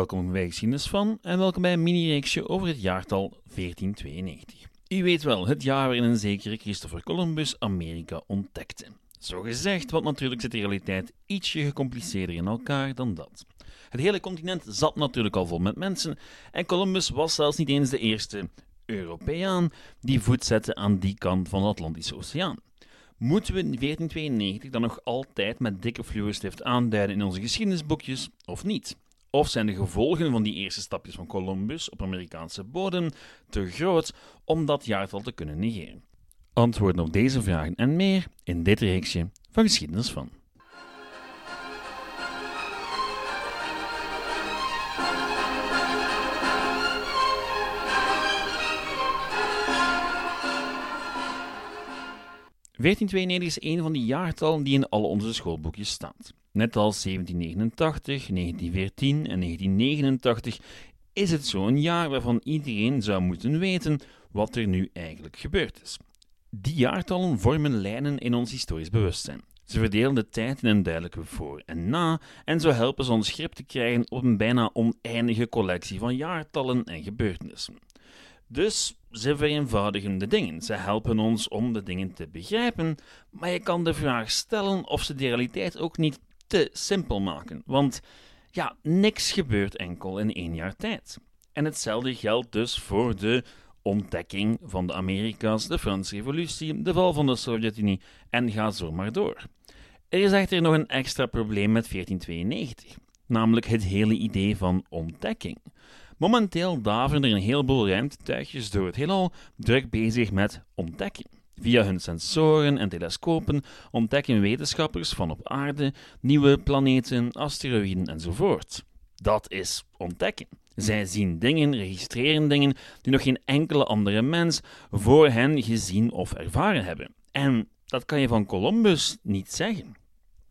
Welkom bij Geschiedenis van en welkom bij een mini-reeksje over het jaartal 1492. U weet wel, het jaar waarin een zekere Christopher Columbus Amerika ontdekte. Zo gezegd, want natuurlijk zit de realiteit ietsje gecompliceerder in elkaar dan dat. Het hele continent zat natuurlijk al vol met mensen en Columbus was zelfs niet eens de eerste Europeaan die voet zette aan die kant van de Atlantische Oceaan. Moeten we 1492 dan nog altijd met dikke fluorstift aanduiden in onze geschiedenisboekjes of niet? Of zijn de gevolgen van die eerste stapjes van Columbus op Amerikaanse bodem te groot om dat jaartal te kunnen negeren? Antwoorden op deze vragen en meer in dit reeksje van Geschiedenis van. ...1492 is een van die jaartallen die in alle onze schoolboekjes staat. Net als 1789, 1914 en 1989 is het zo'n jaar waarvan iedereen zou moeten weten wat er nu eigenlijk gebeurd is. Die jaartallen vormen lijnen in ons historisch bewustzijn. Ze verdelen de tijd in een duidelijke voor en na en zo helpen ze ons grip te krijgen op een bijna oneindige collectie van jaartallen en gebeurtenissen. Dus ze vereenvoudigen de dingen. Ze helpen ons om de dingen te begrijpen, maar je kan de vraag stellen of ze de realiteit ook niet te simpel maken. Want ja, niks gebeurt enkel in één jaar tijd. En hetzelfde geldt dus voor de ontdekking van de Amerika's, de Franse Revolutie, de val van de Sovjet-Unie en ga zo maar door. Er is echter nog een extra probleem met 1492, namelijk het hele idee van ontdekking. Momenteel daveren er een heleboel ruimtetuigjes door het heelal druk bezig met ontdekking. Via hun sensoren en telescopen ontdekken wetenschappers van op aarde nieuwe planeten, asteroïden enzovoort. Dat is ontdekken. Zij zien dingen, registreren dingen die nog geen enkele andere mens voor hen gezien of ervaren hebben. En dat kan je van Columbus niet zeggen.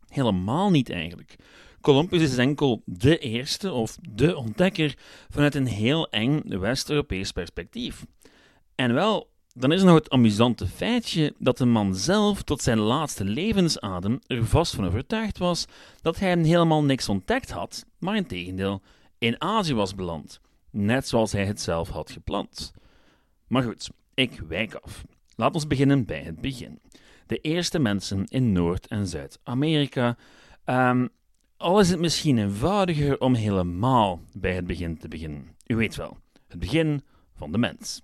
Helemaal niet eigenlijk. Columbus is enkel de eerste of de ontdekker vanuit een heel eng West-Europees perspectief. En wel, dan is er nog het amusante feitje dat de man zelf tot zijn laatste levensadem er vast van overtuigd was dat hij helemaal niks ontdekt had, maar in tegendeel in Azië was beland, net zoals hij het zelf had gepland. Maar goed, ik wijk af. Laat ons beginnen bij het begin. De eerste mensen in Noord- en Zuid-Amerika. Um, al is het misschien eenvoudiger om helemaal bij het begin te beginnen. U weet wel, het begin van de mens.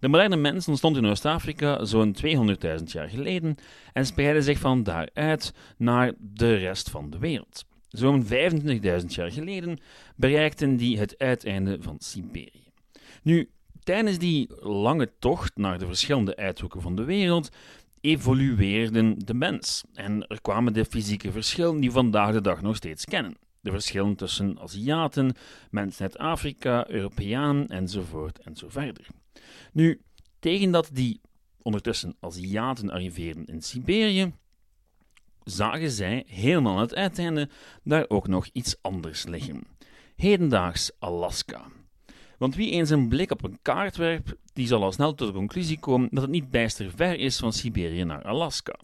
De moderne mens ontstond in Oost-Afrika zo'n 200.000 jaar geleden en spreidde zich van daaruit naar de rest van de wereld. Zo'n 25.000 jaar geleden bereikten die het uiteinde van Siberië. Nu, tijdens die lange tocht naar de verschillende uithoeken van de wereld evolueerden de mens en er kwamen de fysieke verschillen die we vandaag de dag nog steeds kennen. De verschillen tussen Aziaten, mensen uit Afrika, Europeaan enzovoort en zo verder. Nu, tegen dat die ondertussen Aziaten arriveerden in Siberië, zagen zij helemaal aan het uiteinde daar ook nog iets anders liggen. Hedendaags Alaska. Want wie eens een blik op een kaart werpt, die zal al snel tot de conclusie komen dat het niet bijster ver is van Siberië naar Alaska.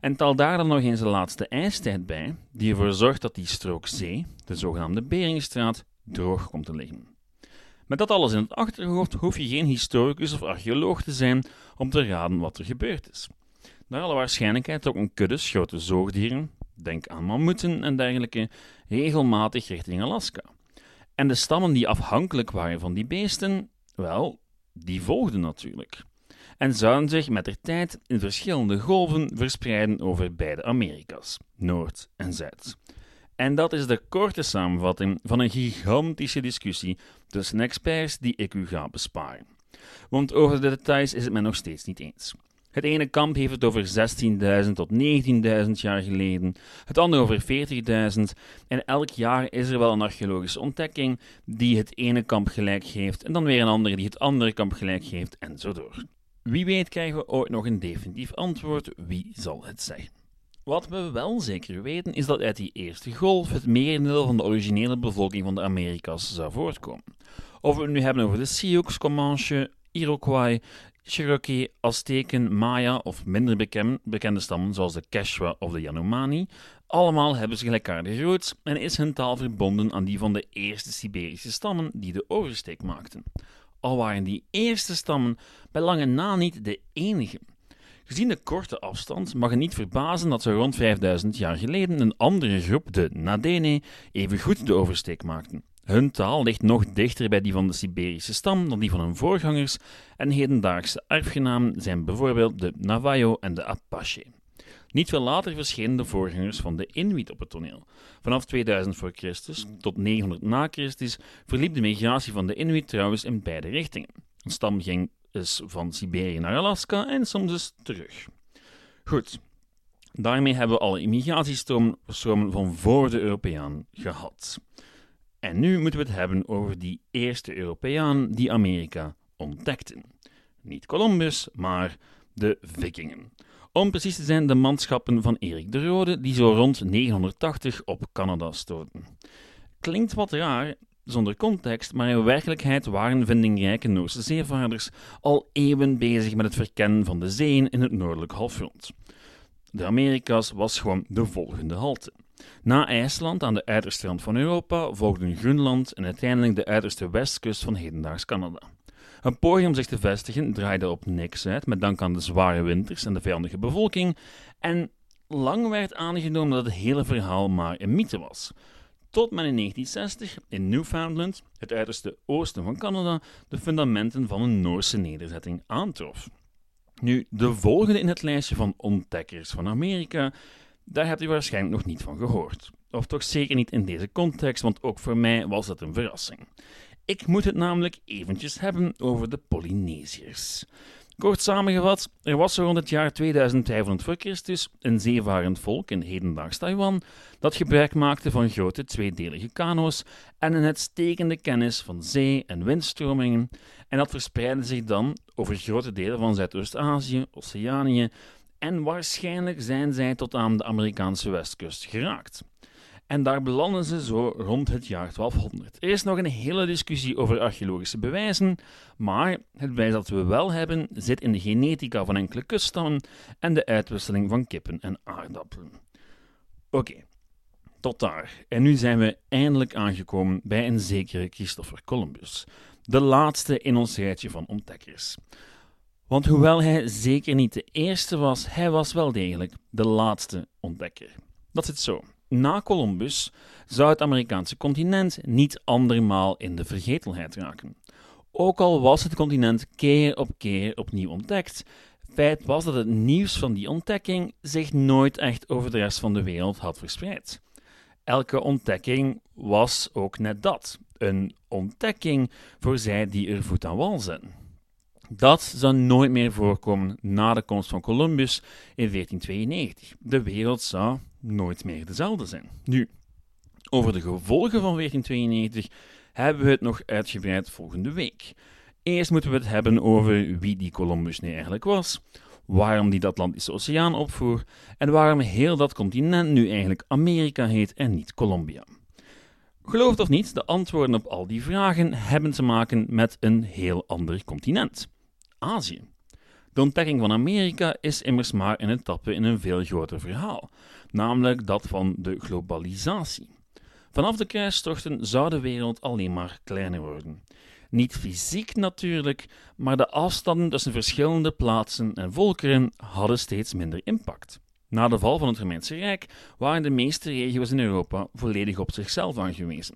En tel daar dan nog eens de laatste ijstijd bij, die ervoor zorgt dat die strook zee, de zogenaamde Beringstraat, droog komt te liggen. Met dat alles in het achterhoofd hoef je geen historicus of archeoloog te zijn om te raden wat er gebeurd is. Naar alle waarschijnlijkheid ook een kudde grote zoogdieren, denk aan mammoeten en dergelijke, regelmatig richting Alaska. En de stammen die afhankelijk waren van die beesten, wel, die volgden natuurlijk. En zouden zich met de tijd in verschillende golven verspreiden over beide Amerika's, Noord en Zuid. En dat is de korte samenvatting van een gigantische discussie tussen experts die ik u ga besparen. Want over de details is het men nog steeds niet eens. Het ene kamp heeft het over 16.000 tot 19.000 jaar geleden, het andere over 40.000, en elk jaar is er wel een archeologische ontdekking die het ene kamp gelijk geeft, en dan weer een andere die het andere kamp gelijk geeft, en zo door. Wie weet krijgen we ooit nog een definitief antwoord, wie zal het zeggen? Wat we wel zeker weten is dat uit die eerste golf het merendeel van de originele bevolking van de Amerika's zou voortkomen. Of we het nu hebben over de Sioux, Comanche, Iroquois, Cherokee, Azteken, Maya of minder bekende stammen zoals de Quechua of de Yanomami, Allemaal hebben ze gelijkaardige roots en is hun taal verbonden aan die van de eerste Siberische stammen die de oversteek maakten. Al waren die eerste stammen bij lange na niet de enige. Gezien de korte afstand mag het niet verbazen dat ze rond 5000 jaar geleden een andere groep, de Nadene, evengoed de oversteek maakten. Hun taal ligt nog dichter bij die van de Siberische stam dan die van hun voorgangers en hedendaagse erfgenamen zijn bijvoorbeeld de Navajo en de Apache. Niet veel later verschenen de voorgangers van de Inuit op het toneel. Vanaf 2000 voor Christus tot 900 na Christus verliep de migratie van de Inuit trouwens in beide richtingen. Een stam ging dus van Siberië naar Alaska en soms dus terug. Goed, daarmee hebben we alle immigratiestromen van voor de Europeaan gehad. En nu moeten we het hebben over die eerste Europeaan die Amerika ontdekte. Niet Columbus, maar de Vikingen. Om precies te zijn de manschappen van Erik de Rode, die zo rond 980 op Canada stoten. Klinkt wat raar, zonder context, maar in werkelijkheid waren vindingrijke Noorse zeevaarders al eeuwen bezig met het verkennen van de zeeën in het noordelijk halfrond. De Amerika's was gewoon de volgende halte. Na IJsland aan de uiterste rand van Europa volgden Groenland en uiteindelijk de uiterste westkust van hedendaags Canada. Een poging om zich te vestigen draaide op niks uit, met dank aan de zware winters en de vijandige bevolking, en lang werd aangenomen dat het hele verhaal maar een mythe was. Tot men in 1960 in Newfoundland, het uiterste oosten van Canada, de fundamenten van een Noorse nederzetting aantrof. Nu, de volgende in het lijstje van ontdekkers van Amerika, daar hebt u waarschijnlijk nog niet van gehoord. Of toch zeker niet in deze context, want ook voor mij was het een verrassing. Ik moet het namelijk eventjes hebben over de Polynesiërs. Kort samengevat, er was rond het jaar 2500 voor Christus een zeevarend volk in hedendaags Taiwan dat gebruik maakte van grote tweedelige kano's en een uitstekende kennis van zee- en windstromingen en dat verspreidde zich dan over grote delen van Zuidoost-Azië, Oceanië en waarschijnlijk zijn zij tot aan de Amerikaanse westkust geraakt. En daar belanden ze zo rond het jaar 1200. Er is nog een hele discussie over archeologische bewijzen, maar het bewijs dat we wel hebben zit in de genetica van enkele kuststammen en de uitwisseling van kippen en aardappelen. Oké, tot daar. En nu zijn we eindelijk aangekomen bij een zekere Christopher Columbus, de laatste in ons rijtje van ontdekkers. Want hoewel hij zeker niet de eerste was, hij was wel degelijk de laatste ontdekker. Dat zit zo. Na Columbus zou het Amerikaanse continent niet andermaal in de vergetelheid raken. Ook al was het continent keer op keer opnieuw ontdekt, feit was dat het nieuws van die ontdekking zich nooit echt over de rest van de wereld had verspreid. Elke ontdekking was ook net dat: een ontdekking voor zij die er voet aan wal zijn. Dat zou nooit meer voorkomen na de komst van Columbus in 1492. De wereld zou nooit meer dezelfde zijn. Nu, over de gevolgen van 1492 hebben we het nog uitgebreid volgende week. Eerst moeten we het hebben over wie die Columbus nu eigenlijk was, waarom die de Atlantische Oceaan opvoer en waarom heel dat continent nu eigenlijk Amerika heet en niet Colombia. Geloof het of niet, de antwoorden op al die vragen hebben te maken met een heel ander continent: De ontdekking van Amerika is immers maar een etappe in een veel groter verhaal, namelijk dat van de globalisatie. Vanaf de kruistochten zou de wereld alleen maar kleiner worden. Niet fysiek natuurlijk, maar de afstanden tussen verschillende plaatsen en volkeren hadden steeds minder impact. Na de val van het Romeinse Rijk waren de meeste regio's in Europa volledig op zichzelf aangewezen.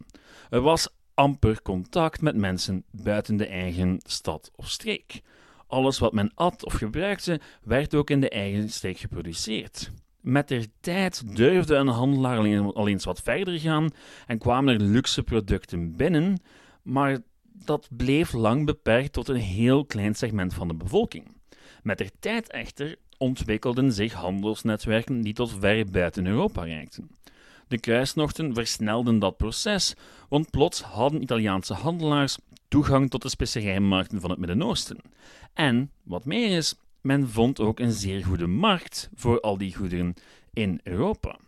Er was amper contact met mensen buiten de eigen stad of streek. Alles wat men at of gebruikte, werd ook in de eigen streek geproduceerd. Met de tijd durfde een handelaar al eens wat verder gaan en kwamen er luxe producten binnen, maar dat bleef lang beperkt tot een heel klein segment van de bevolking. Met de tijd echter ontwikkelden zich handelsnetwerken die tot ver buiten Europa reikten. De kruisnochten versnelden dat proces, want plots hadden Italiaanse handelaars toegang tot de specerijmarkten van het Midden-Oosten. En, wat meer is, men vond ook een zeer goede markt voor al die goederen in Europa.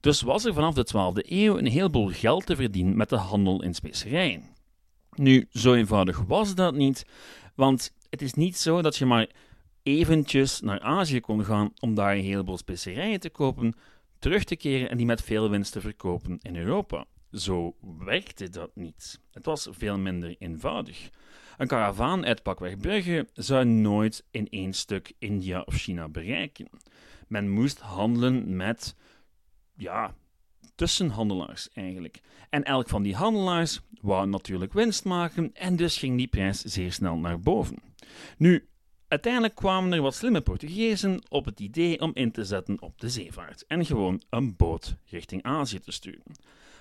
Dus was er vanaf de 12e eeuw een heleboel geld te verdienen met de handel in specerijen. Nu, zo eenvoudig was dat niet, want het is niet zo dat je maar eventjes naar Azië kon gaan om daar een heleboel specerijen te kopen. terug te keren en die met veel winst te verkopen in Europa. Zo werkte dat niet. Het was veel minder eenvoudig. Een karavaan uit pakweg Brugge zou nooit in één stuk India of China bereiken. Men moest handelen met, ja, tussenhandelaars eigenlijk. En elk van die handelaars wou natuurlijk winst maken en dus ging die prijs zeer snel naar boven. Nu, uiteindelijk kwamen er wat slimme Portugezen op het idee om in te zetten op de zeevaart en gewoon een boot richting Azië te sturen.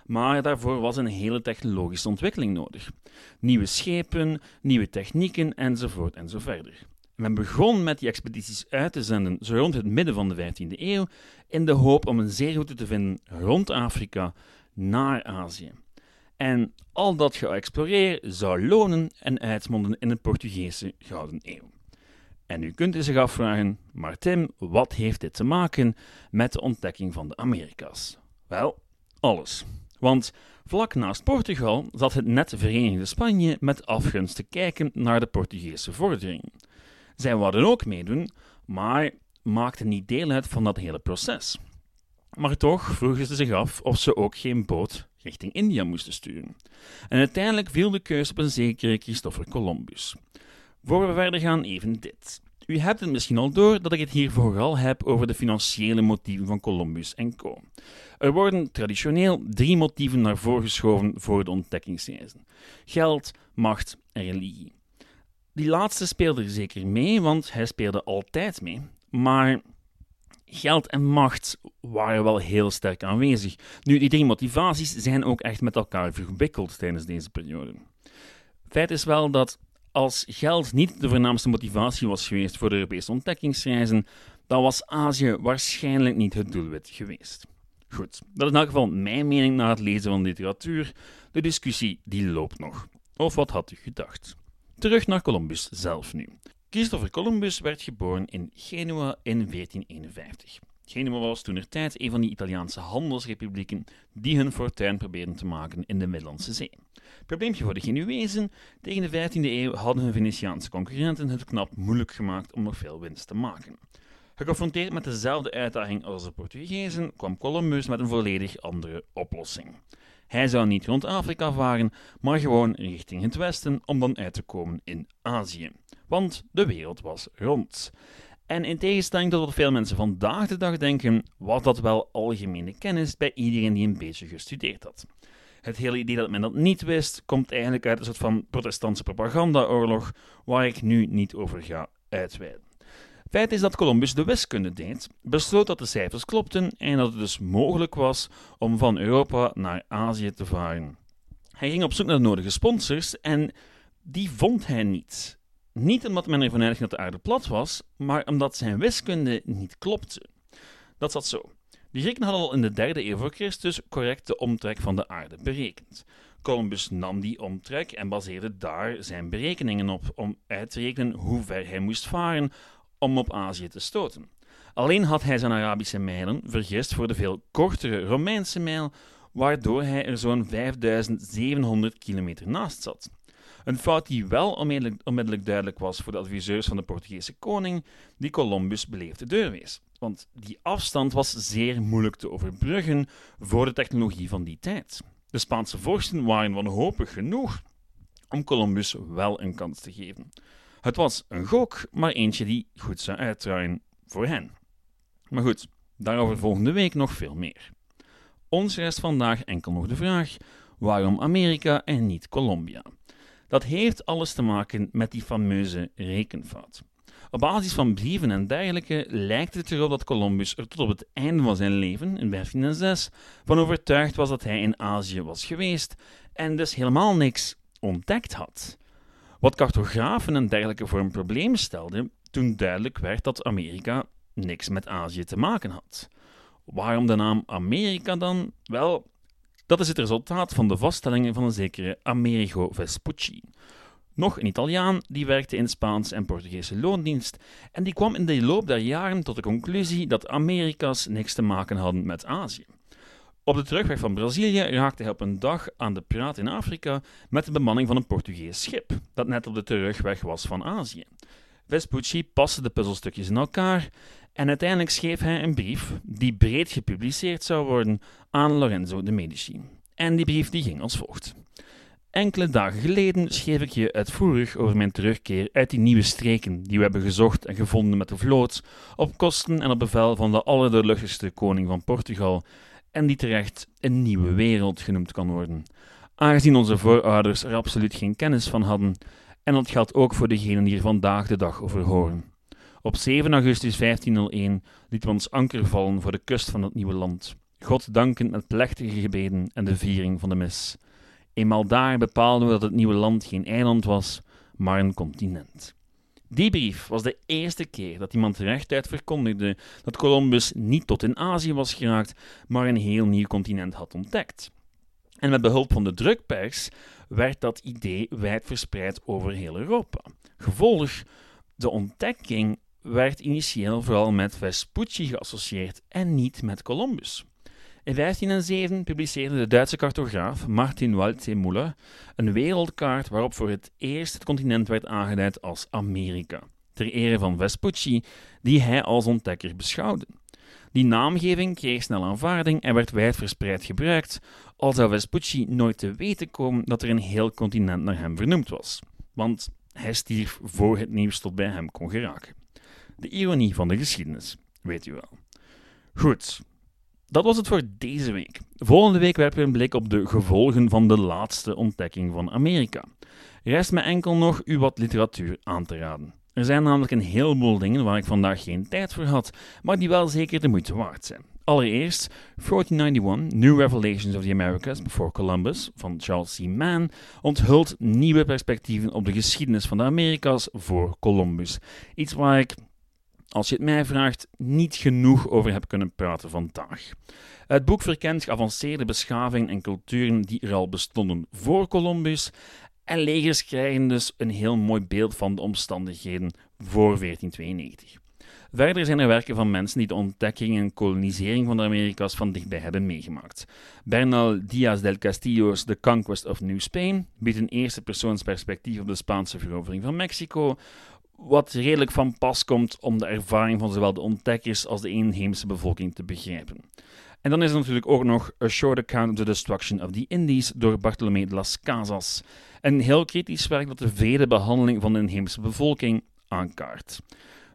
Maar daarvoor was een hele technologische ontwikkeling nodig. Nieuwe schepen, nieuwe technieken enzovoort en zo verder. Men begon met die expedities uit te zenden zo rond het midden van de 15e eeuw in de hoop om een zeeroute te vinden rond Afrika naar Azië. En al dat geëxploreer zou lonen en uitmonden in een Portugese Gouden Eeuw. En u kunt u zich afvragen, maar Tim, wat heeft dit te maken met de ontdekking van de Amerika's? Wel, alles. Want vlak naast Portugal zat het net Verenigde Spanje met afgunst te kijken naar de Portugese vordering. Zij wilden ook meedoen, maar maakten niet deel uit van dat hele proces. Maar toch vroegen ze zich af of ze ook geen boot richting India moesten sturen. En uiteindelijk viel de keus op een zekere Christopher Columbus. Voor we verder gaan, even dit. U hebt het misschien al door dat ik het hier vooral heb over de financiële motieven van Columbus en co. Er worden traditioneel drie motieven naar voren geschoven voor de ontdekkingsreizen: geld, macht en religie. Die laatste speelde er zeker mee, want hij speelde altijd mee. Maar geld en macht waren wel heel sterk aanwezig. Nu, die drie motivaties zijn ook echt met elkaar verwikkeld tijdens deze periode. Feit is wel dat als geld niet de voornaamste motivatie was geweest voor de Europese ontdekkingsreizen, dan was Azië waarschijnlijk niet het doelwit geweest. Goed, dat is in elk geval mijn mening na het lezen van literatuur. De discussie die loopt nog. Of wat had u gedacht? Terug naar Columbus zelf nu. Christopher Columbus werd geboren in Genua in 1451. Genua was toen tijd een van die Italiaanse handelsrepublieken die hun fortuin probeerden te maken in de Middellandse Zee. Probleempje voor de Genuezen, tegen de 15e eeuw hadden hun Venetiaanse concurrenten het knap moeilijk gemaakt om nog veel winst te maken. Geconfronteerd met dezelfde uitdaging als de Portugezen, kwam Columbus met een volledig andere oplossing. Hij zou niet rond Afrika varen, maar gewoon richting het westen om dan uit te komen in Azië. Want de wereld was rond. En in tegenstelling tot wat veel mensen vandaag de dag denken, was dat wel algemene kennis bij iedereen die een beetje gestudeerd had. Het hele idee dat men dat niet wist, komt eigenlijk uit een soort van protestantse propagandaoorlog, waar ik nu niet over ga uitweiden. Feit is dat Columbus de wiskunde deed, besloot dat de cijfers klopten en dat het dus mogelijk was om van Europa naar Azië te varen. Hij ging op zoek naar de nodige sponsors en die vond hij niet. Niet omdat men ervan uitging dat de aarde plat was, maar omdat zijn wiskunde niet klopte. Dat zat zo. De Grieken hadden al in de derde eeuw voor Christus correct de omtrek van de aarde berekend. Columbus nam die omtrek en baseerde daar zijn berekeningen op om uit te rekenen hoe ver hij moest varen om op Azië te stoten. Alleen had hij zijn Arabische mijlen vergist voor de veel kortere Romeinse mijl, waardoor hij er zo'n 5700 kilometer naast zat. Een fout die wel onmiddellijk, onmiddellijk, duidelijk was voor de adviseurs van de Portugese koning, die Columbus beleefde deurwees. Want die afstand was zeer moeilijk te overbruggen voor de technologie van die tijd. De Spaanse vorsten waren wanhopig genoeg om Columbus wel een kans te geven. Het was een gok, maar eentje die goed zou uitdraaien voor hen. Maar goed, daarover volgende week nog veel meer. Ons rest vandaag enkel nog de vraag: waarom Amerika en niet Colombia? Dat heeft alles te maken met die fameuze rekenfout. Op basis van brieven en dergelijke lijkt het erop dat Columbus er tot op het einde van zijn leven, in 1506, van overtuigd was dat hij in Azië was geweest en dus helemaal niks ontdekt had. Wat cartografen en dergelijke voor een probleem stelden toen duidelijk werd dat Amerika niks met Azië te maken had. Waarom de naam Amerika dan? Wel, dat is het resultaat van de vaststellingen van een zekere Amerigo Vespucci. Nog een Italiaan die werkte in Spaans en Portugese loondienst en die kwam in de loop der jaren tot de conclusie dat Amerika's niks te maken hadden met Azië. Op de terugweg van Brazilië raakte hij op een dag aan de praat in Afrika met de bemanning van een Portugees schip, dat net op de terugweg was van Azië. Vespucci paste de puzzelstukjes in elkaar en uiteindelijk schreef hij een brief die breed gepubliceerd zou worden aan Lorenzo de Medici. En die brief die ging als volgt. Enkele dagen geleden schreef ik je uitvoerig over mijn terugkeer uit die nieuwe streken die we hebben gezocht en gevonden met de vloot, op kosten en op bevel van de allerdoorluchtigste koning van Portugal, en die terecht een nieuwe wereld genoemd kan worden, aangezien onze voorouders er absoluut geen kennis van hadden, en dat geldt ook voor degenen die er vandaag de dag over horen. Op 7 augustus 1501 lieten we ons anker vallen voor de kust van het nieuwe land, God dankend met plechtige gebeden en de viering van de mis. Eenmaal daar bepaalden we dat het nieuwe land geen eiland was, maar een continent. Die brief was de eerste keer dat iemand rechtuit verkondigde dat Columbus niet tot in Azië was geraakt, maar een heel nieuw continent had ontdekt. En met behulp van de drukpers werd dat idee wijd verspreid over heel Europa. Gevolg, de ontdekking werd initieel vooral met Vespucci geassocieerd en niet met Columbus. In 1507 publiceerde de Duitse cartograaf Martin Waldseemüller een wereldkaart waarop voor het eerst het continent werd aangeduid als Amerika, ter ere van Vespucci, die hij als ontdekker beschouwde. Die naamgeving kreeg snel aanvaarding en werd wijdverspreid gebruikt, al zou Vespucci nooit te weten komen dat er een heel continent naar hem vernoemd was, want hij stierf voor het nieuws tot bij hem kon geraken. De ironie van de geschiedenis, weet u wel. Goed, dat was het voor deze week. Volgende week werpen we een blik op de gevolgen van de laatste ontdekking van Amerika. Rest me enkel nog u wat literatuur aan te raden. Er zijn namelijk een heleboel dingen waar ik vandaag geen tijd voor had, maar die wel zeker de moeite waard zijn. Allereerst 1491, New Revelations of the Americas Before Columbus van Charles C. Mann onthult nieuwe perspectieven op de geschiedenis van de Amerika's voor Columbus. Iets waar ik als je het mij vraagt, niet genoeg over heb kunnen praten vandaag. Het boek verkent geavanceerde beschavingen en culturen die er al bestonden voor Columbus, en legers krijgen dus een heel mooi beeld van de omstandigheden voor 1492. Verder zijn er werken van mensen die de ontdekking en kolonisering van de Amerika's van dichtbij hebben meegemaakt. Bernal Díaz del Castillo's The Conquest of New Spain biedt een eerste persoonsperspectief op de Spaanse verovering van Mexico, wat redelijk van pas komt om de ervaring van zowel de ontdekkers als de inheemse bevolking te begrijpen. En dan is er natuurlijk ook nog A Short Account of the Destruction of the Indies door Bartolomé de las Casas. Een heel kritisch werk dat de vele behandeling van de inheemse bevolking aankaart.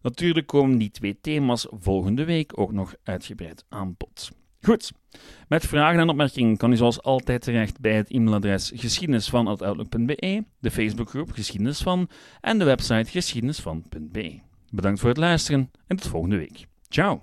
Natuurlijk komen die twee thema's volgende week ook nog uitgebreid aan bod. Goed, met vragen en opmerkingen kan u zoals altijd terecht bij het e-mailadres geschiedenisvan.outlook.be, de Facebookgroep Geschiedenis van en de website geschiedenisvan.be. Bedankt voor het luisteren en tot volgende week. Ciao!